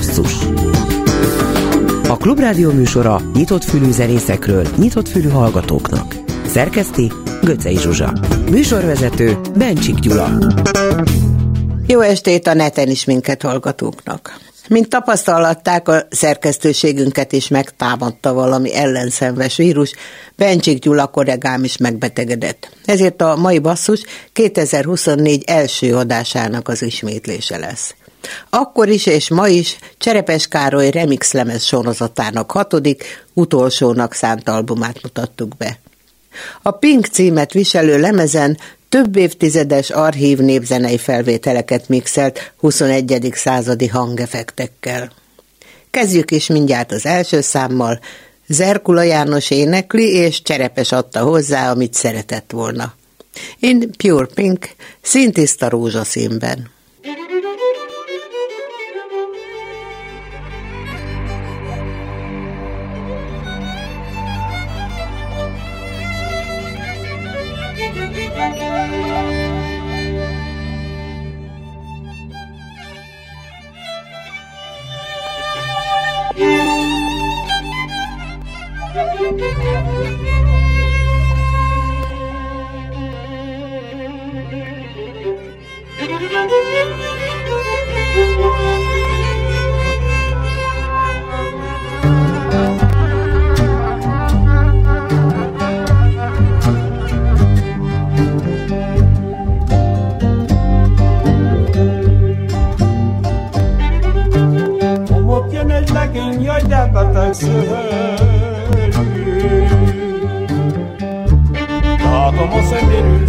Basszus A Klubrádió műsora nyitott fülű zenészekről, nyitott fülű hallgatóknak. Szerkeszti Göcej Zsuzsa Műsorvezető Bencsik Gyula Jó estét a neten is minket hallgatóknak! Mint tapasztalatták, a szerkesztőségünket is megtámadta valami ellenszenves vírus, Bencsik Gyula kollégám is megbetegedett. Ezért a mai basszus 2024 első adásának az ismétlése lesz. Akkor is és ma is Cserepes Károly remix lemez sorozatának hatodik, utolsónak szánt albumát mutattuk be. A Pink címet viselő lemezen több évtizedes archív népzenei felvételeket mixelt 21. századi hangefektekkel. Kezdjük is mindjárt az első számmal, Zerkula János énekli, és Cserepes adta hozzá, amit szeretett volna. In Pure Pink, szintiszta rózsaszínben. severim Daha to moc jsem vědu,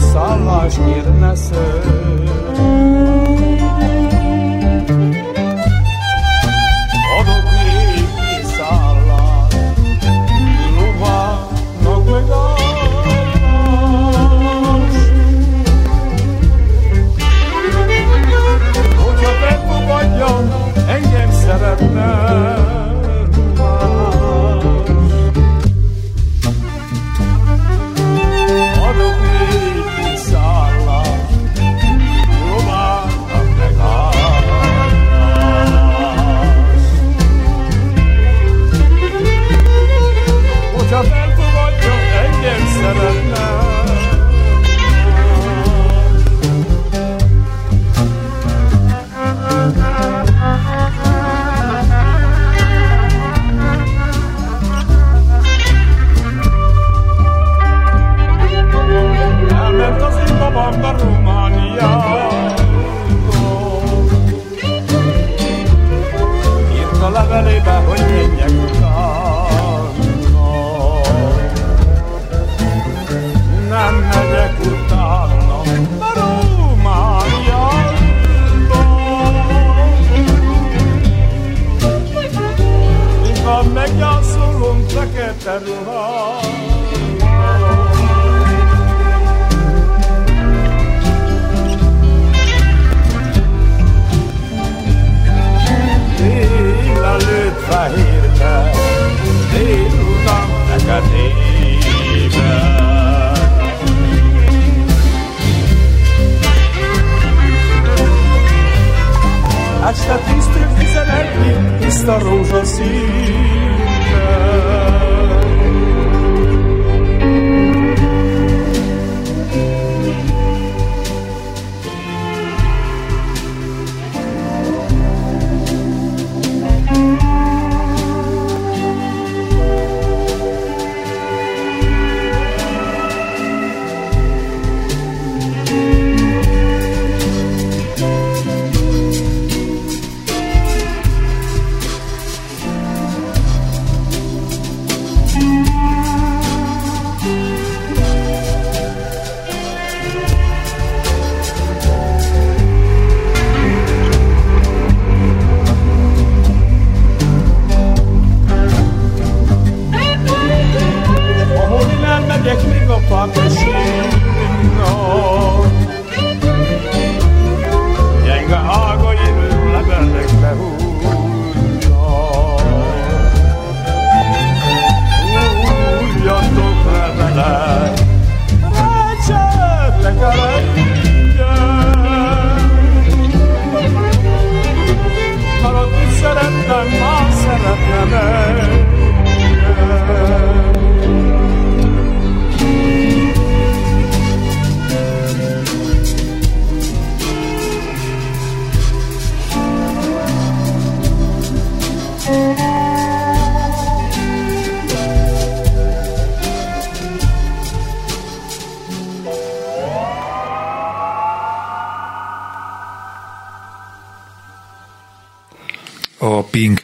Serhat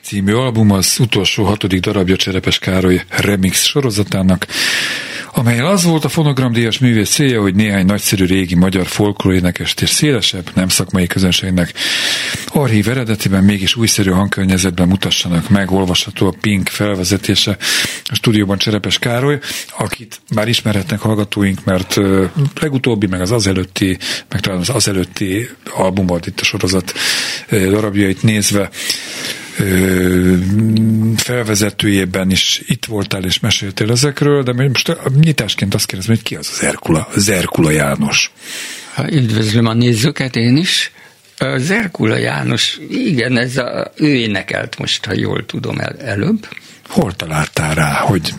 című album az utolsó hatodik darabja Cserepes Károly remix sorozatának, amelyen az volt a fonogramdíjas művész célja, hogy néhány nagyszerű régi magyar folklórénekest és szélesebb, nem szakmai közönségnek archív eredetiben mégis újszerű hangkörnyezetben mutassanak meg, olvasható a Pink felvezetése a stúdióban Cserepes Károly, akit már ismerhetnek hallgatóink, mert legutóbbi, meg az azelőtti, meg talán az azelőtti albumot itt a sorozat darabjait nézve felvezetőjében is itt voltál és meséltél ezekről, de most a nyitásként azt kérdezem, hogy ki az az Erkula, az Erkula János? Üdvözlöm a nézőket én is. Az Erkula János, igen, ez a, ő énekelt most, ha jól tudom el, előbb. Hol találtál rá, hogy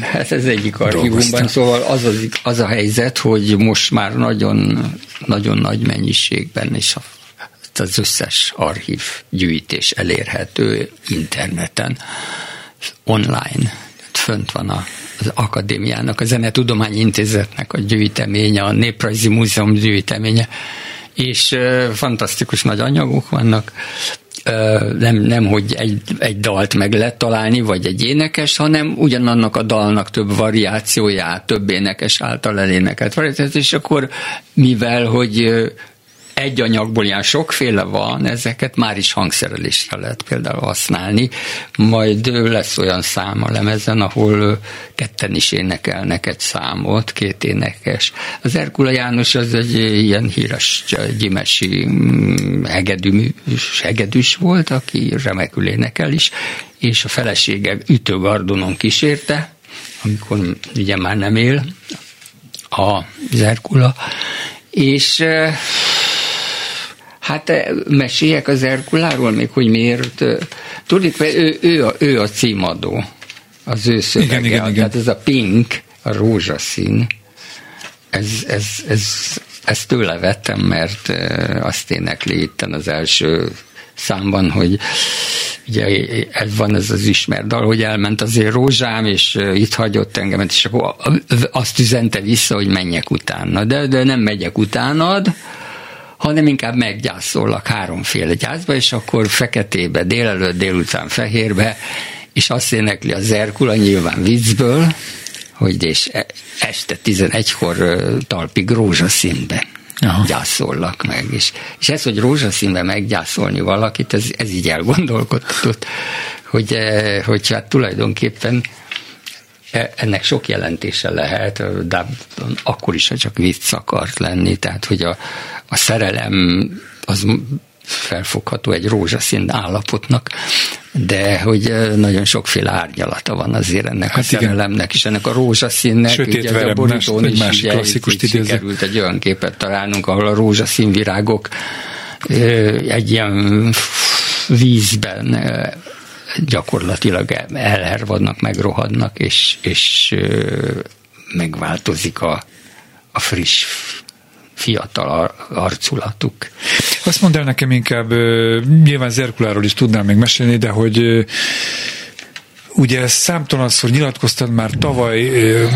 Hát ez egyik archívumban, szóval az, az, az a helyzet, hogy most már nagyon, nagyon nagy mennyiségben és a az összes archív gyűjtés elérhető interneten, online. Fönt van a, az akadémiának, a Zenetudományi Intézetnek a gyűjteménye, a Néprajzi Múzeum gyűjteménye, és uh, fantasztikus nagy anyagok vannak, nem, nem hogy egy, egy dalt meg lehet találni, vagy egy énekes, hanem ugyanannak a dalnak több variációját, több énekes által elénekelt variációt, és akkor mivel, hogy egy anyagból ilyen sokféle van, ezeket már is hangszerelésre lehet például használni, majd lesz olyan szám a lemezen, ahol ketten is énekelnek egy számot, két énekes. Az Erkula János az egy ilyen híres gyimesi mm, hegedűs, hegedűs volt, aki remekül énekel is, és a felesége ütőgardonon kísérte, amikor ugye már nem él a Zerkula, és Hát eh, meséljek az Erkuláról még, hogy miért. Eh, tudjuk, ő, ő, a, ő a címadó, az ő szövege. Igen, igen, igen. Tehát ez a pink, a rózsaszín, ez, ez, ez, ezt tőle vettem, mert eh, azt énekli itten az első számban, hogy ugye ez van ez az ismert dal, hogy elment azért rózsám, és itt hagyott engemet, és akkor azt üzente vissza, hogy menjek utána. De, de nem megyek utánad, hanem inkább meggyászollak háromféle gyászba, és akkor feketébe, délelőtt, délután fehérbe, és azt énekli a Zerkula nyilván viccből, hogy és e, este 11-kor talpig rózsaszínbe Aha. gyászollak meg. És, és ez, hogy rózsaszínbe meggyászolni valakit, ez, ez így elgondolkodtatott, hogy, e, hogy hát tulajdonképpen e, ennek sok jelentése lehet, de akkor is, ha csak vicc akart lenni, tehát hogy a, a szerelem az felfogható egy rózsaszín állapotnak, de hogy nagyon sokféle árnyalata van azért ennek hát a szerelemnek, és ennek a rózsaszínnek. Sötét ugye, a borítón is másik klasszikus sikerült egy olyan képet találnunk, ahol a rózsaszín virágok egy ilyen vízben gyakorlatilag elhervadnak, megrohadnak, és, és megváltozik a, a friss fiatal arculatuk. Azt mondd el nekem inkább, nyilván Zerkuláról is tudnám még mesélni, de hogy Ugye számtalanszor nyilatkoztad már tavaly,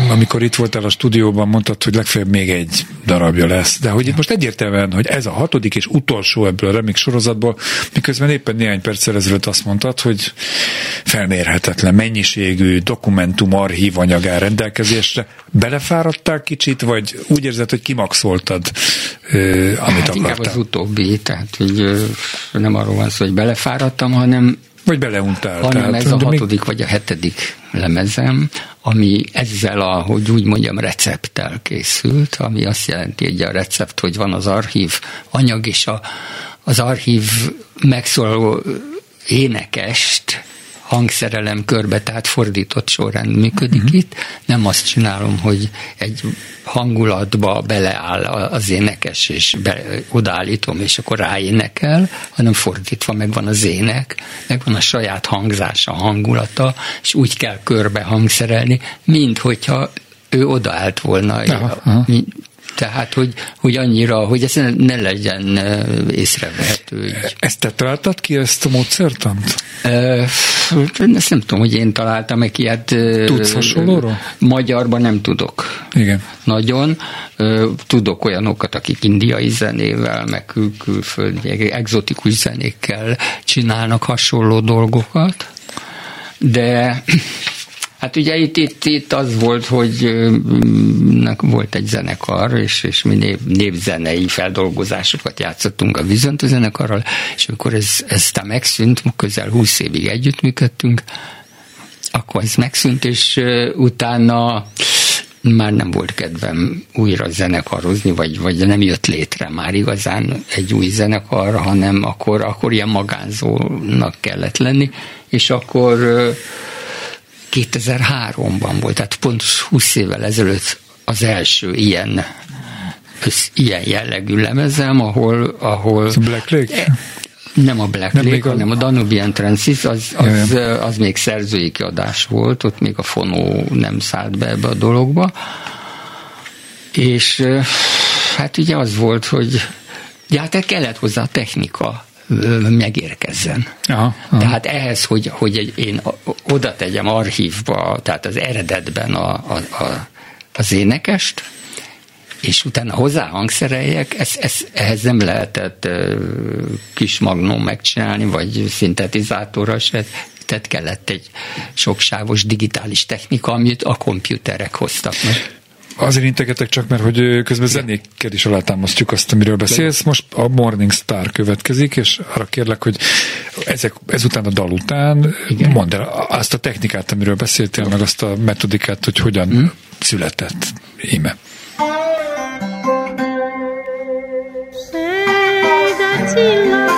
amikor itt voltál a stúdióban, mondtad, hogy legfeljebb még egy darabja lesz. De hogy itt most egyértelműen, hogy ez a hatodik és utolsó ebből a remix sorozatból, miközben éppen néhány perccel ezelőtt azt mondtad, hogy felmérhetetlen mennyiségű dokumentum, archív anyag áll rendelkezésre. Belefáradtál kicsit, vagy úgy érzed, hogy kimaxoltad, amit hát akartál? Inkább az utóbbi, tehát hogy nem arról van szó, hogy belefáradtam, hanem vagy beleuntál. Hanem tehát, ez a hatodik még... vagy a hetedik lemezem, ami ezzel a, hogy úgy mondjam, recepttel készült, ami azt jelenti, hogy a recept, hogy van az archív anyag, és a, az archív megszólaló énekest hangszerelem körbe, tehát fordított sorrend működik uh-huh. itt. Nem azt csinálom, hogy egy hangulatba beleáll az énekes, és be, odaállítom, és akkor ráénekel, hanem fordítva megvan az ének, megvan a saját hangzása, hangulata, és úgy kell körbe hangszerelni, mint hogyha ő odaállt volna. Aha, aha Tehát, hogy, hogy annyira, hogy ez ne legyen észrevehető. Ezt te találtad ki, ezt a módszertant? Ezt nem tudom, hogy én találtam meg ilyet. Tudsz hasonlóról? Magyarban nem tudok. Igen. Nagyon. Tudok olyanokat, akik indiai zenével, meg kül- külföldi, egzotikus zenékkel csinálnak hasonló dolgokat, de Hát ugye itt, itt, itt az volt, hogy volt egy zenekar, és, és mi név, névzenei feldolgozásokat játszottunk a Vizontu zenekarral, és amikor ez, ez megszűnt, közel 20 évig együttműködtünk, akkor ez megszűnt, és utána már nem volt kedvem újra zenekarozni, vagy, vagy nem jött létre már igazán egy új zenekar, hanem akkor, akkor ilyen magánzónak kellett lenni, és akkor 2003-ban volt, tehát pont 20 évvel ezelőtt az első ilyen ilyen jellegű lemezem, ahol... ahol Black Lake? E, nem a Black nem Lake, hanem a Danubian Transit, az, az, az még szerzői kiadás volt, ott még a fonó nem szállt be ebbe a dologba. És hát ugye az volt, hogy ja, hát kellett hozzá a technika, megérkezzen. Aha, aha. Tehát ehhez, hogy, hogy én oda tegyem archívba, tehát az eredetben a, a, a, az énekest, és utána hozzá hangszereljek, ez, ez, ehhez nem lehetett kis magnum megcsinálni, vagy szintetizátorra se, tehát kellett egy soksávos digitális technika, amit a komputerek hoztak meg. Azért integetek csak, mert hogy közben zenékkel is alátámasztjuk azt, amiről beszélsz. Most a Morning Star következik, és arra kérlek, hogy ezek, ezután a dal után Igen. mondd el azt a technikát, amiről beszéltél, meg azt a metodikát, hogy hogyan hmm? született íme. Csilla,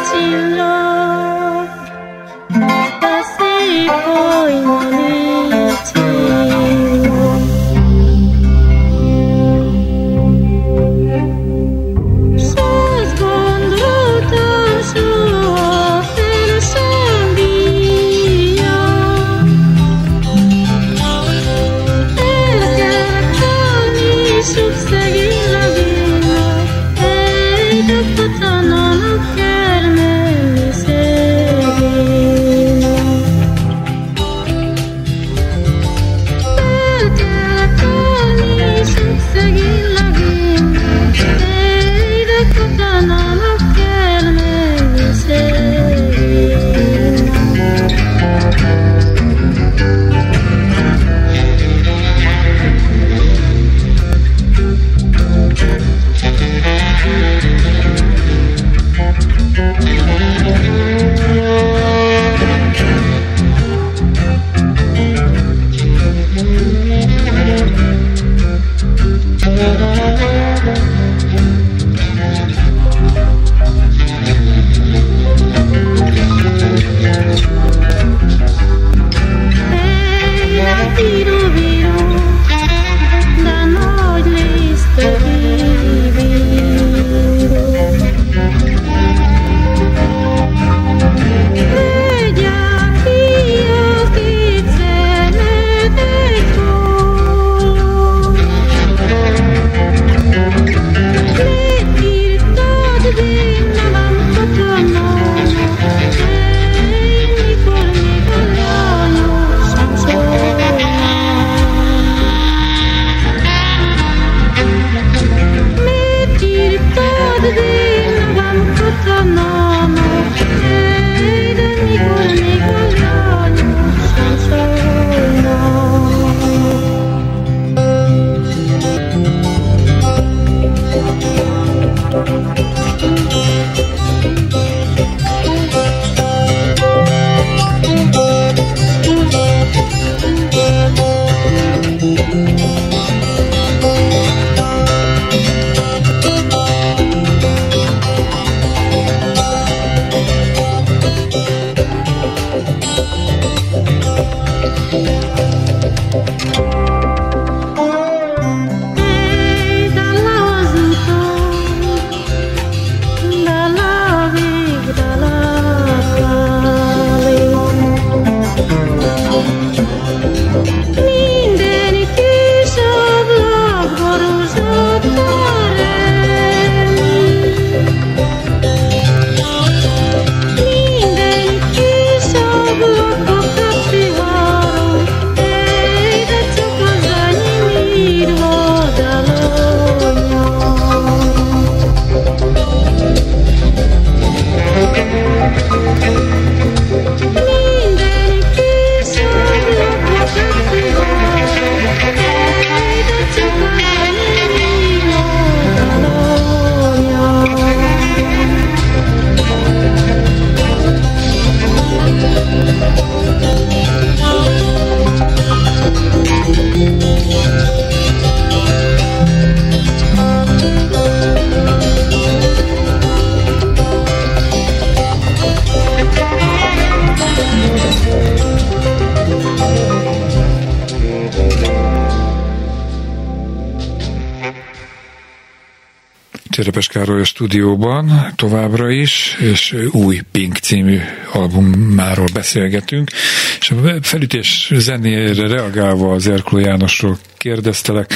Károly a stúdióban továbbra is, és új Pink című albumáról beszélgetünk, és a felütés zenére reagálva az Erkló Jánosról kérdeztelek,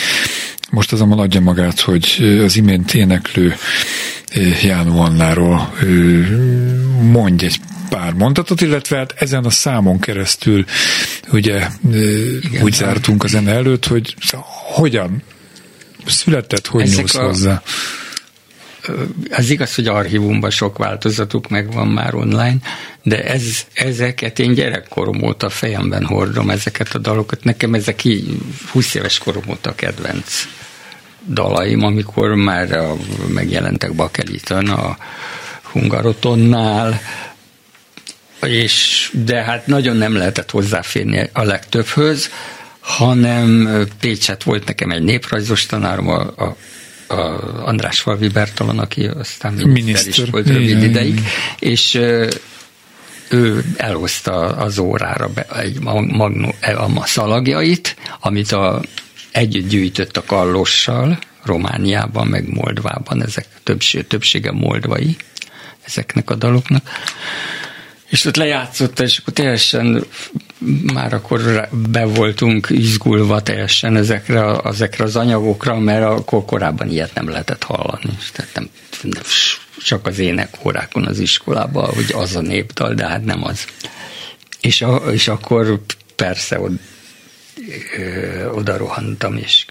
most azonban adja magát, hogy az imént éneklő Jánó Annáról mondj egy pár mondatot, illetve hát ezen a számon keresztül ugye Igen, úgy zártunk a zene előtt, hogy hogyan született, hogy Ezek nyúlsz a... hozzá? Az igaz, hogy archívumban sok változatuk megvan már online, de ez, ezeket én gyerekkorom óta fejemben hordom, ezeket a dalokat. Nekem ezek így 20 éves korom óta kedvenc dalaim, amikor már a, megjelentek Bakeliton a Hungarotonnál, és, de hát nagyon nem lehetett hozzáférni a legtöbbhöz, hanem Pécset volt nekem egy néprajzos tanárom, a, a a András Falvi Bertalan, aki aztán miniszter, is volt rövid igen, ideig, igen. és ő elhozta az órára be egy magnó, a szalagjait, amit a, együtt gyűjtött a Kallossal, Romániában, meg Moldvában, ezek többsége, többsége moldvai ezeknek a daloknak. És ott lejátszotta, és akkor teljesen már akkor be voltunk izgulva teljesen ezekre, ezekre az anyagokra, mert akkor korábban ilyet nem lehetett hallani. Tehát nem, csak az énekórákon az iskolában, hogy az a népdal, de hát nem az. És, a, és akkor persze od, ö, oda rohantam, és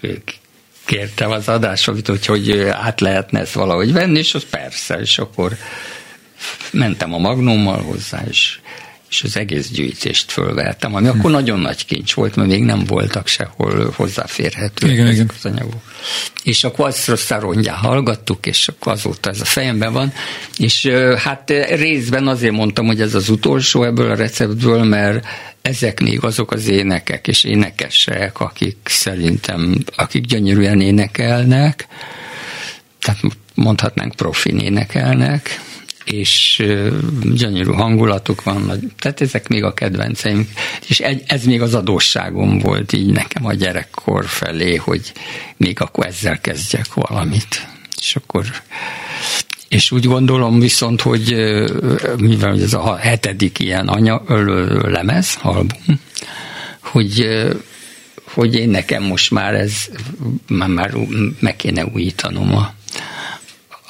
kértem az adásokat, hogy, hogy át lehetne ezt valahogy venni, és az persze, és akkor mentem a magnummal hozzá, és, és az egész gyűjtést fölvettem, ami akkor nagyon nagy kincs volt, mert még nem voltak sehol hozzáférhető igen, ezek igen. az anyagok. És akkor azt aztán rongyá hallgattuk, és akkor azóta ez a fejemben van, és hát részben azért mondtam, hogy ez az utolsó ebből a receptből, mert ezek még azok az énekek és énekesek, akik szerintem, akik gyönyörűen énekelnek, tehát mondhatnánk profin énekelnek, és gyönyörű hangulatuk van, tehát ezek még a kedvenceim, és ez még az adósságom volt így nekem a gyerekkor felé, hogy még akkor ezzel kezdjek valamit. És akkor és úgy gondolom viszont, hogy mivel ez a hetedik ilyen anya, lemez, album, hogy hogy én nekem most már ez, már, már meg kéne újítanom a,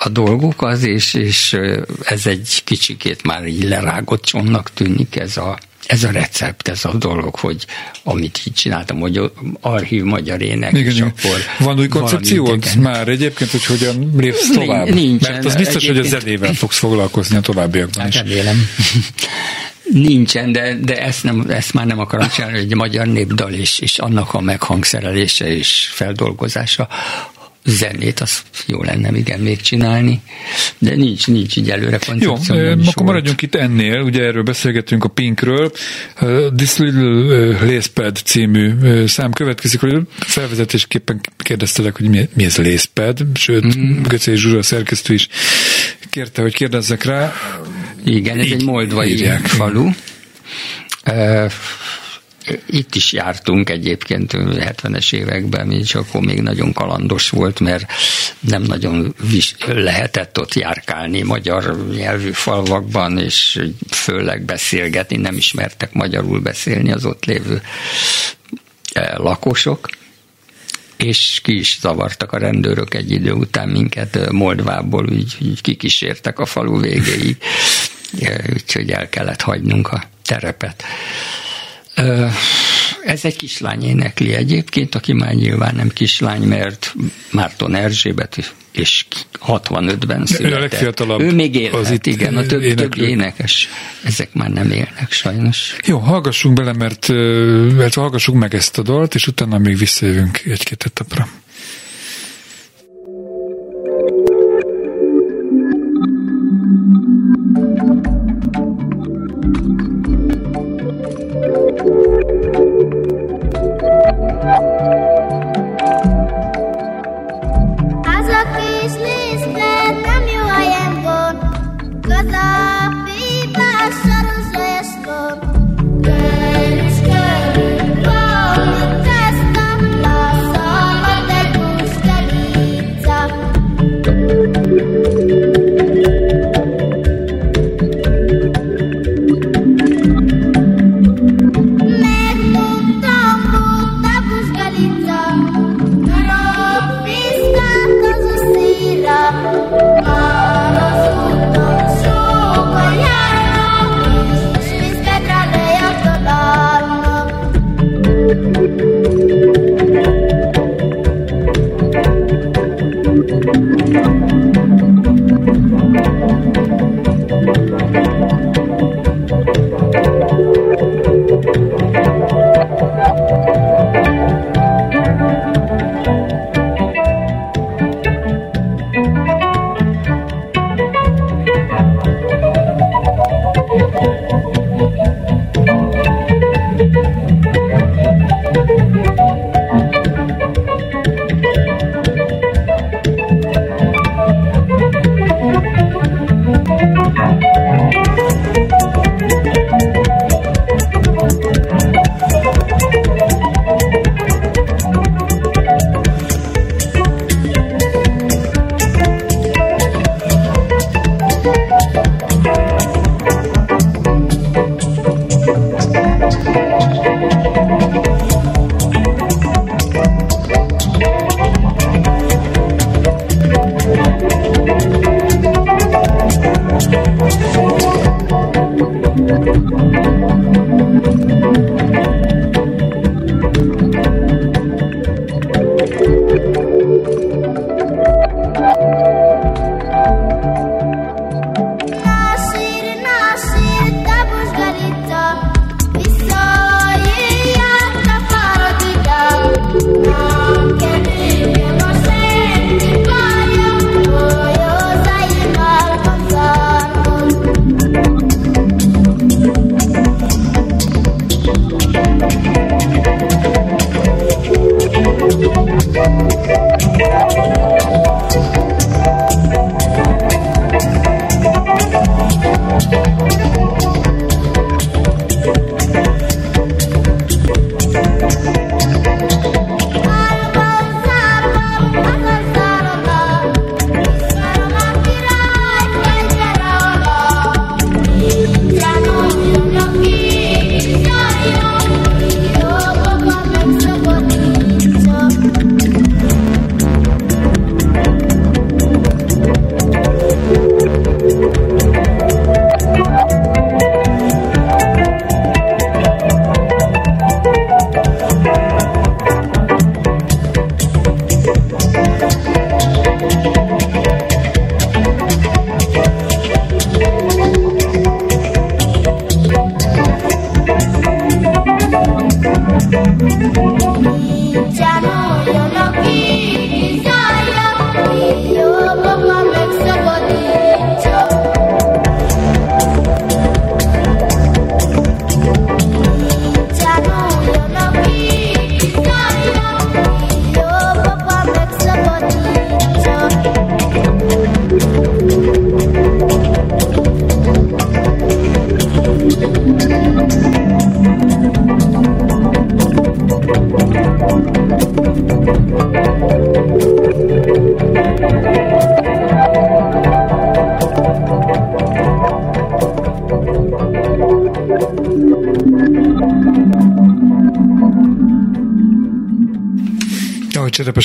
a dolgokat, és, és ez egy kicsikét már így lerágott csomnak tűnik ez a, ez a recept, ez a dolog, hogy amit így csináltam, hogy archív magyar ének, igen, és akkor... Van új koncepciód már egyébként, hogy hogyan lépsz tovább? Nincsen. Mert az biztos, hogy a zenével fogsz foglalkozni a továbbiakban is. Remélem. Nincsen, de, de ezt, nem, ezt már nem akarom csinálni, hogy egy magyar népdal és, és annak a meghangszerelése és feldolgozása, zenét, az jó lenne igen még csinálni, de nincs, nincs így előre koncepció. Jó, akkor volt. maradjunk itt ennél, ugye erről beszélgetünk a Pinkről. Uh, This Little Lacepad című szám következik, hogy felvezetésképpen kérdeztelek, hogy mi, mi ez Lacepad, sőt, mm. Göcé Zsuzsa szerkesztő is kérte, hogy kérdezzek rá. Igen, ez így, egy moldvai írják. falu. Uh, itt is jártunk egyébként 70-es években, és akkor még nagyon kalandos volt, mert nem nagyon lehetett ott járkálni magyar nyelvű falvakban, és főleg beszélgetni, nem ismertek magyarul beszélni az ott lévő e, lakosok és ki is zavartak a rendőrök egy idő után minket Moldvából, úgy, úgy kikísértek a falu végéig, e, úgyhogy el kellett hagynunk a terepet. Ez egy kislány énekli egyébként, aki már nyilván nem kislány, mert Márton Erzsébet és 65-ben született. Ő a legfiatalabb. Ő még élhet, az itt igen, a több, több énekes, ezek már nem élnek sajnos. Jó, hallgassunk bele, mert, mert hallgassuk meg ezt a dalt, és utána még visszajövünk egy-két etapra.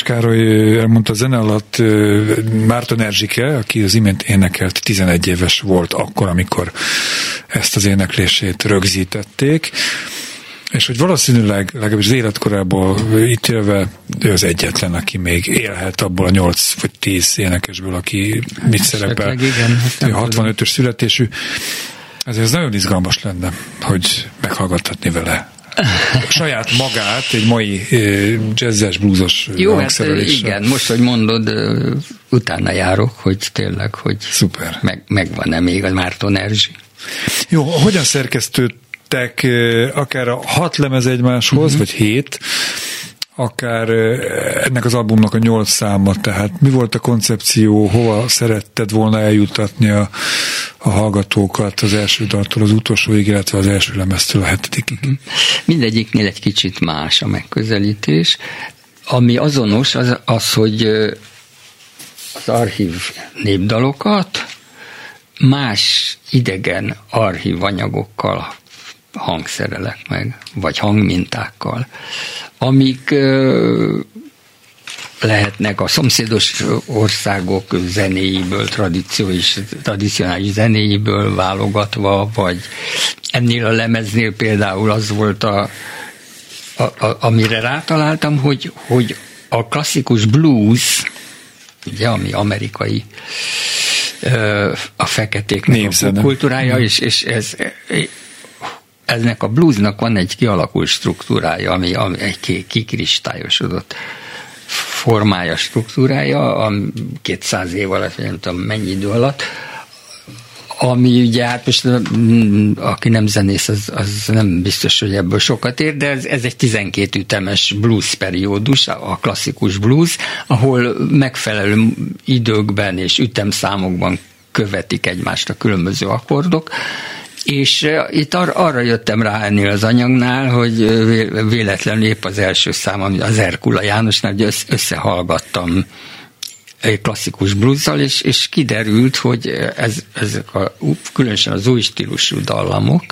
Cserepes Károly elmondta a zene alatt Márton Erzsike, aki az imént énekelt, 11 éves volt akkor, amikor ezt az éneklését rögzítették, és hogy valószínűleg legalábbis az életkorából itt élve ő az egyetlen, aki még élhet abból a 8 vagy 10 énekesből, aki mit szerepel. Igen, 65-ös hát születésű. Ezért ez nagyon izgalmas lenne, hogy meghallgathatni vele saját magát egy mai jazzes, bluesos Jó, hát igen, most, hogy mondod, utána járok, hogy tényleg, hogy Szuper. Meg, megvan-e még a Márton Erzsi. Jó, hogyan szerkesztődtek akár a hat lemez egymáshoz, uh-huh. vagy hét, akár ennek az albumnak a nyolc száma, tehát mi volt a koncepció, hova szeretted volna eljutatni a, a hallgatókat az első daltól az utolsóig, illetve az első lemeztől a hetedikig? Mhm. Mindegyiknél egy kicsit más a megközelítés. Ami azonos, az, az hogy az archív népdalokat más idegen archív anyagokkal hangszerelek meg, vagy hangmintákkal, amik lehetnek a szomszédos országok zenéiből, tradíciós, tradicionális zenéiből válogatva, vagy ennél a lemeznél például az volt a, a, a amire rátaláltam, hogy, hogy a klasszikus blues, ugye, ami amerikai a feketéknek a kultúrája, és, és ez eznek a bluesnak van egy kialakult struktúrája, ami, ami egy kikristályosodott formája, struktúrája, a 200 év alatt, nem tudom mennyi idő alatt, ami ugye hát most mm, aki nem zenész, az, az nem biztos, hogy ebből sokat ér, de ez, ez egy 12 ütemes blues periódus, a klasszikus blues, ahol megfelelő időkben és ütemszámokban követik egymást a különböző akkordok, és itt ar- arra jöttem rá ennél az anyagnál, hogy véletlenül épp az első szám, ami az Erkula Jánosnál, hogy összehallgattam egy klasszikus bluzzal, és, és kiderült, hogy ez, ezek a, különösen az új stílusú dallamok,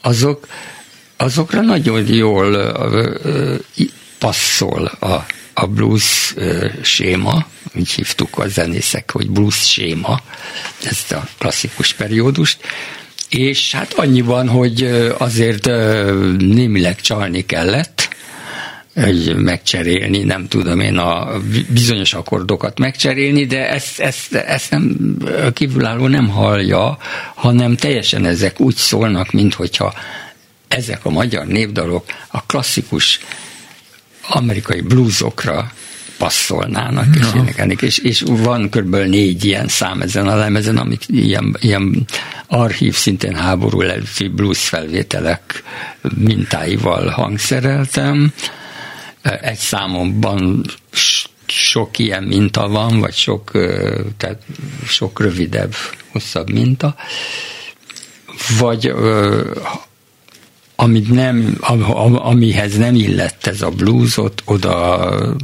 azok, azokra nagyon jól passzol a, a blues séma, úgy hívtuk a zenészek, hogy blues séma, ezt a klasszikus periódust, és hát annyiban, hogy azért némileg csalni kellett, hogy megcserélni, nem tudom én a bizonyos akkordokat megcserélni, de ezt, ezt, ezt nem kívülálló nem hallja, hanem teljesen ezek úgy szólnak, mint hogyha ezek a magyar népdalok a klasszikus amerikai bluesokra passzolnának és énekelnék, és, és van kb. négy ilyen szám ezen a lemezen, amit ilyen, ilyen archív, szintén háború előtti blues felvételek mintáival hangszereltem. Egy számomban sok ilyen minta van, vagy sok, tehát sok rövidebb, hosszabb minta. Vagy amit nem, amihez nem illett ez a bluesot, oda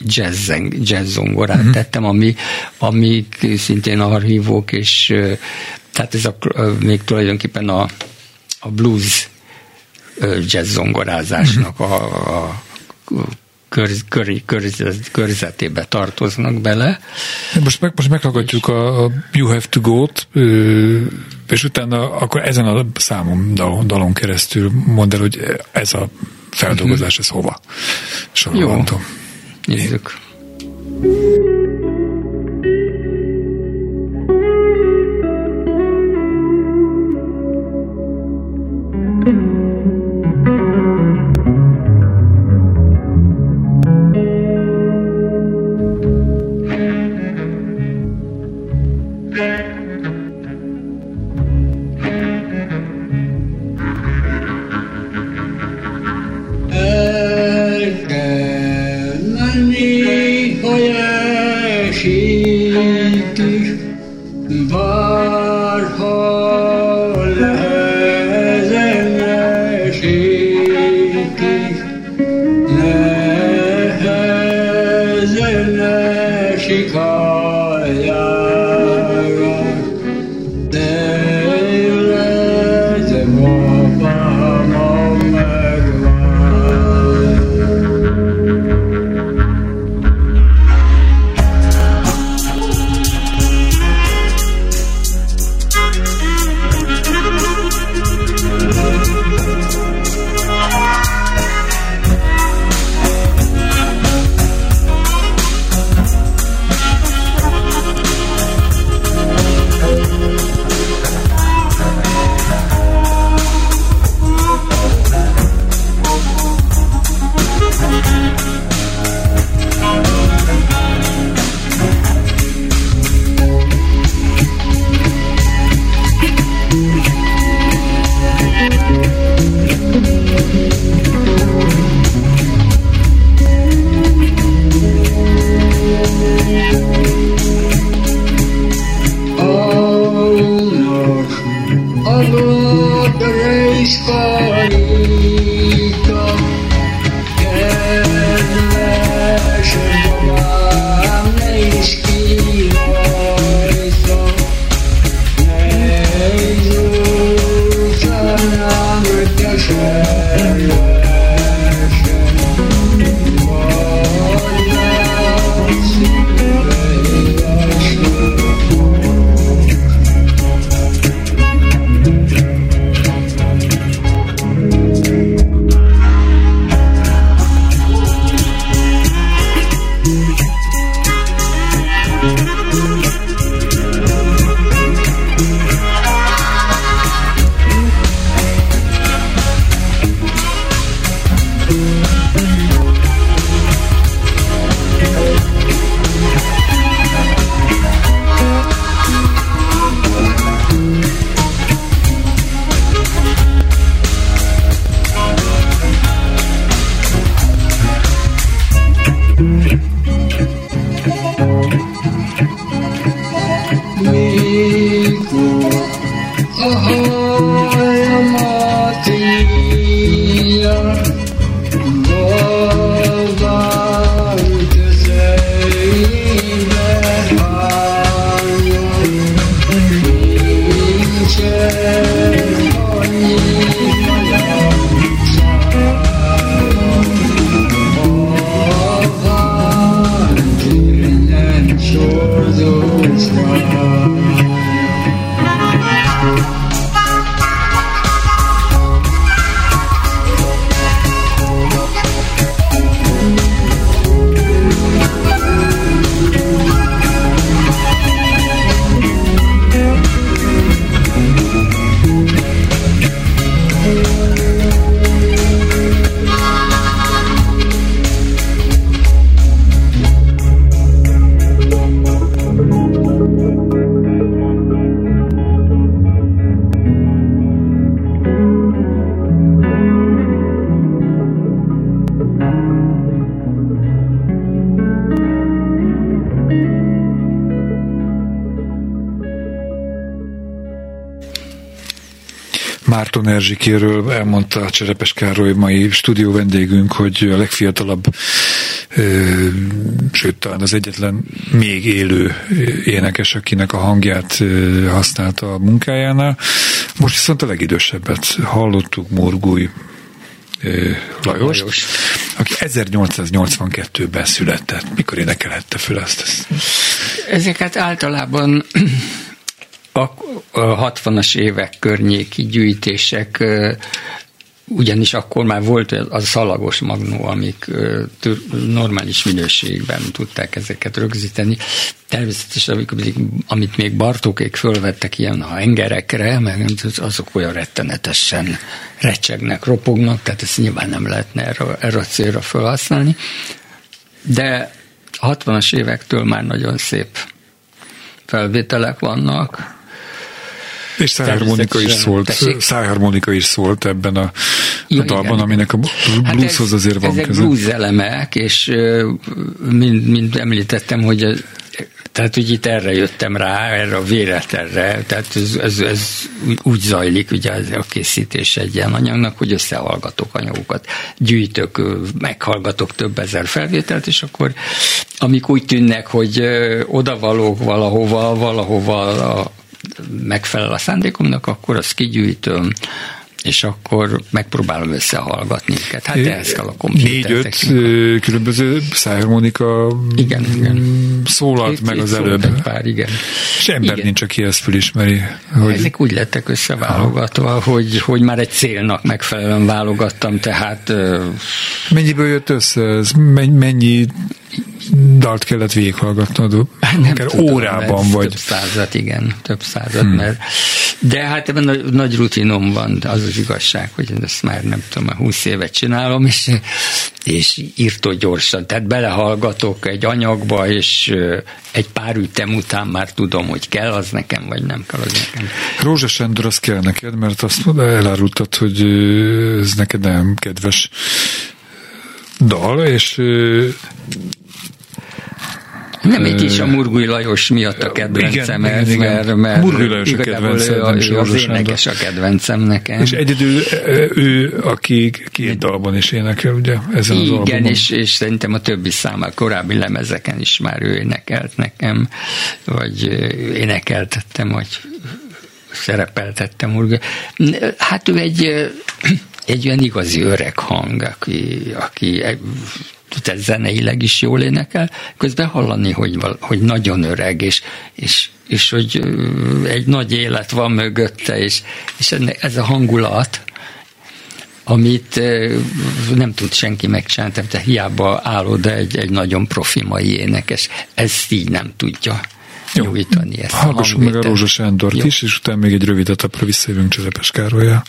jazz, jazz zongorát uh-huh. tettem, ami, amik szintén archívok, és tehát ez a, még tulajdonképpen a, a blues jazz zongorázásnak uh-huh. a, a körz, kör, körz, körzetébe tartoznak bele. Most, meg, most meghallgatjuk a, a You Have to Go-t, és utána akkor ezen a számom dalon, dalon keresztül mondd el, hogy ez a feldolgozás, ez hova sorolható. Jó. язык. Thank you. Allah, the race Márton Erzsikéről elmondta Cserepes Károly mai stúdió vendégünk, hogy a legfiatalabb, sőt talán az egyetlen még élő énekes, akinek a hangját használta a munkájánál. Most viszont a legidősebbet hallottuk, Morgúj Lajos, Lajos, aki 1882-ben született. Mikor énekelhette föl ezt? Ezeket általában a 60-as évek környéki gyűjtések ugyanis akkor már volt az a szalagos magnó, amik normális minőségben tudták ezeket rögzíteni. Természetesen, amikor, amit még Bartókék fölvettek ilyen hengerekre, meg azok olyan rettenetesen recsegnek, ropognak, tehát ezt nyilván nem lehetne erre, erre a célra felhasználni. De a 60-as évektől már nagyon szép felvételek vannak, és szájharmonika is szólt, szájharmonika is szólt ebben a, ja, a dalban, igen. aminek a hát blueshoz hát azért van ezek köze. blues elemek, és mind, mind említettem, hogy tehát, hogy itt erre jöttem rá, erre a véletlenre, tehát ez, ez, ez úgy zajlik, ugye a készítés egy ilyen anyagnak, hogy összehallgatok anyagokat, gyűjtök, meghallgatok több ezer felvételt, és akkor amik úgy tűnnek, hogy odavalók valahova, valahova a megfelel a szándékomnak, akkor azt kigyűjtöm, és akkor megpróbálom összehallgatni őket. Hát ehhez kell a Négy-öt különböző szájharmonika igen, igen. szólalt itt, meg itt az előbb. Egy pár, igen. És ember igen. nincs, aki ezt felismeri. Hogy... Ezek úgy lettek összeválogatva, hogy, hogy már egy célnak megfelelően válogattam, tehát... Mennyiből jött össze ez? Mennyi dalt kellett végighallgatnod, nem akár tudom, órában vagy. Több százat, igen, több százat, hmm. mert de hát ebben nagy, nagy rutinom van, az az igazság, hogy ezt már nem tudom, 20 évet csinálom, és, és írtó gyorsan, tehát belehallgatok egy anyagba, és egy pár ütem után már tudom, hogy kell az nekem, vagy nem kell az nekem. Rózsa Sándor, az kell neked, mert azt elárultad, hogy ez neked nem kedves dal, és nem egy is a Murgui Lajos miatt a kedvencem igen, ez, igen, mert, mert Murgui Lajos a kedvencem, ő, ő az énekes a kedvencem nekem. És egyedül ő, aki két dalban is énekel, ugye, ezen igen, az Igen, és, és szerintem a többi száma, korábbi lemezeken is már ő énekelt nekem, vagy énekeltettem, vagy szerepeltettem Murgui. Hát ő egy egy olyan igazi öreg hang, aki, aki tehát zeneileg is jól énekel, közben hallani, hogy, hogy nagyon öreg, és, és, és hogy egy nagy élet van mögötte, és, és ez a hangulat, amit nem tud senki megcsinálni, tehát hiába áll oda egy, egy nagyon profi mai énekes, ezt így nem tudja Jó. nyújtani. Ezt Hallgassuk meg a Rózsa Sándort Jó. is, és utána még egy rövid etapra visszajövünk Cserepes Károlyjal.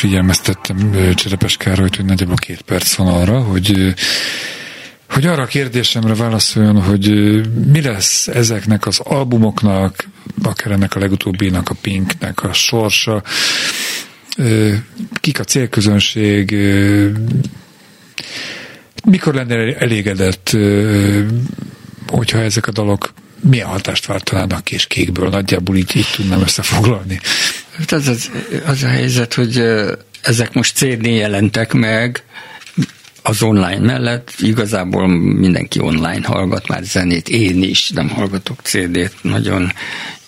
Figyelmeztettem Cserepes Károlyt, hogy nagyjából két perc van arra, hogy hogy arra a kérdésemre válaszoljon, hogy mi lesz ezeknek az albumoknak, akár ennek a legutóbbinak, a Pinknek a sorsa, kik a célközönség, mikor lenne elégedett, hogyha ezek a dalok milyen hatást váltanának és kékből, nagyjából így, így tudnám összefoglalni. Hát az, az, az a helyzet, hogy ezek most CD jelentek meg, az online mellett. Igazából mindenki online hallgat már zenét, én is nem hallgatok CD-t, nagyon.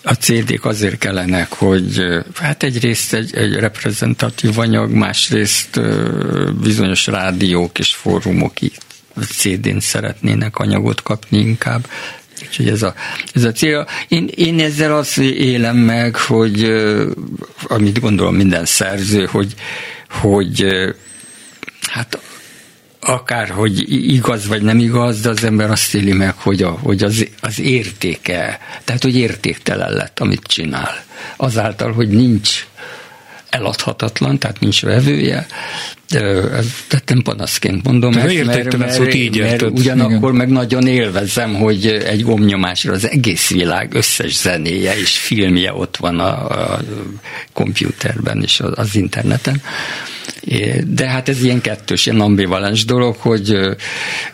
A CD-k azért kellenek, hogy hát egyrészt egy, egy reprezentatív anyag, másrészt bizonyos rádiók és fórumok itt CD-n szeretnének anyagot kapni inkább, Úgyhogy ez a, ez a cél. Én, én ezzel azt élem meg, hogy amit gondolom minden szerző, hogy, hogy hát akár, hogy igaz vagy nem igaz, de az ember azt éli meg, hogy, a, hogy az, az értéke, tehát hogy értéktelen lett, amit csinál. Azáltal, hogy nincs eladhatatlan, tehát nincs vevője. Tehát nem panaszként mondom ezt, mert, mert, szót így mert ugyanakkor igen. meg nagyon élvezem, hogy egy gomnyomásra az egész világ összes zenéje és filmje ott van a, a kompjúterben és az interneten. De hát ez ilyen kettős, ilyen ambivalens dolog, hogy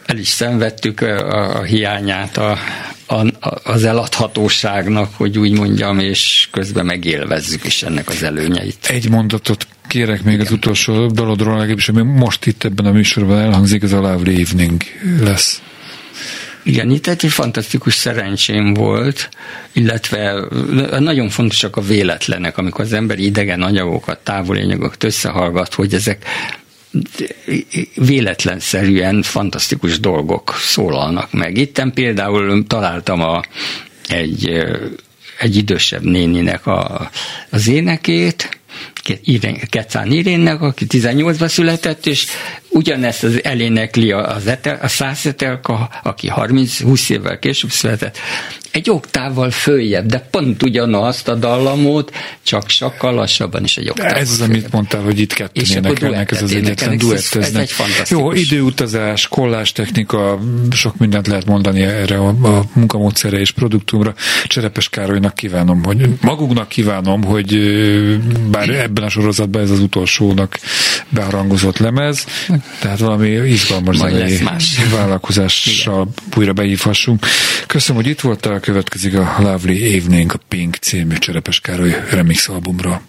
el is szenvedtük a, hiányát a, a, az eladhatóságnak, hogy úgy mondjam, és közben megélvezzük is ennek az előnyeit. Egy mondatot kérek még Igen. az utolsó dalodról, legalábbis ami most itt ebben a műsorban elhangzik, ez a Lovely Evening lesz. Igen, itt egy fantasztikus szerencsém volt, illetve nagyon fontosak a véletlenek, amikor az ember idegen anyagokat, távoli anyagokat összehallgat, hogy ezek véletlenszerűen fantasztikus dolgok szólalnak meg. Itten például találtam a, egy, egy idősebb néninek a, az énekét, Kecán Irénnek, aki 18-ban született, és ugyanezt az elénekli az etel, a Szászetelka, aki 30-20 évvel később született, egy oktávval följebb, de pont ugyanazt a dallamot, csak sokkal lassabban is egy oktávval Ez az, amit mondtál, hogy itt kettőn énekelnek, ez az egyetlen duetteznek. Ez egy fantasztikus. Jó, időutazás, kollás technika, sok mindent lehet mondani erre a, a munkamódszere és produktumra. Cserepes Károlynak kívánom, hogy magunknak kívánom, hogy bár ebben a sorozatban ez az utolsónak beharangozott lemez, tehát valami izgalmas zenei vállalkozással újra beívhassunk. Köszönöm, hogy itt voltál, következik a Lovely Evening a Pink című Cserepes Károly remix albumra.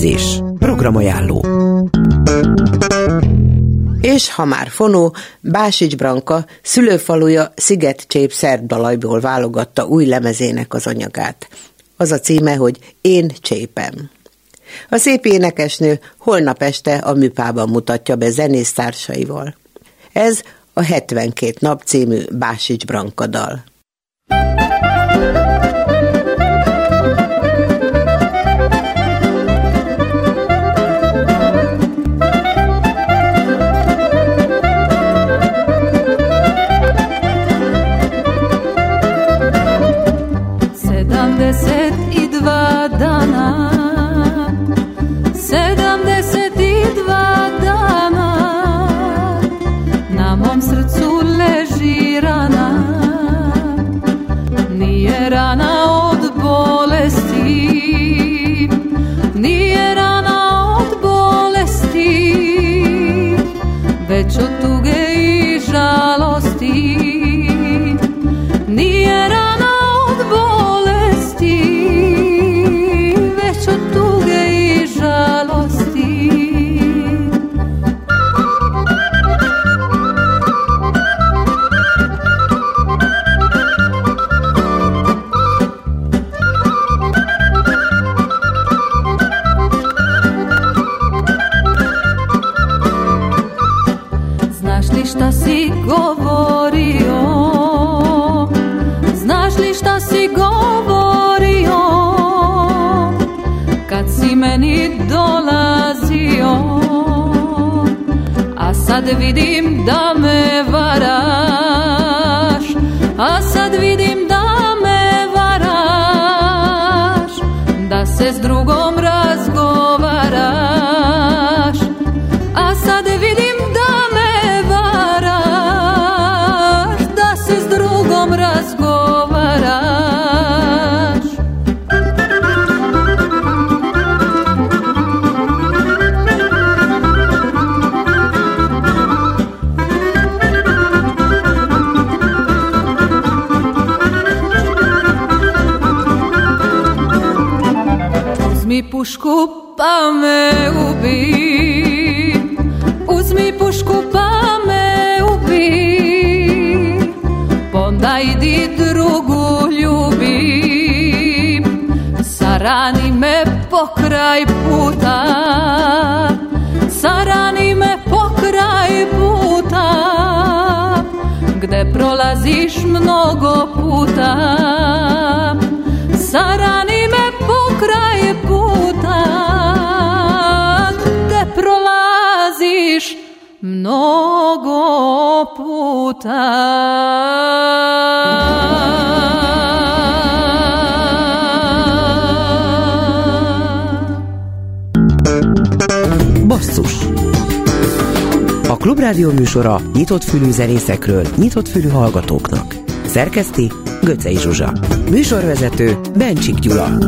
Edzés. Programajánló. És ha már fonó, Básics Branka szülőfaluja Szigetcsép szerdbalajból válogatta új lemezének az anyagát. Az a címe, hogy Én csépem. A szép énekesnő holnap este a műpában mutatja be zenésztársaival. Ez a 72 nap című Básics Branka dal. vidim da me vara. vidiš mnogo puta. Sarani me pokraj puta Te prolaziš mnogo puta. Klubrádió műsora nyitott fülű zenészekről, nyitott fülű hallgatóknak. Szerkeszti Göcej Zsuzsa. Műsorvezető Bencsik Gyula.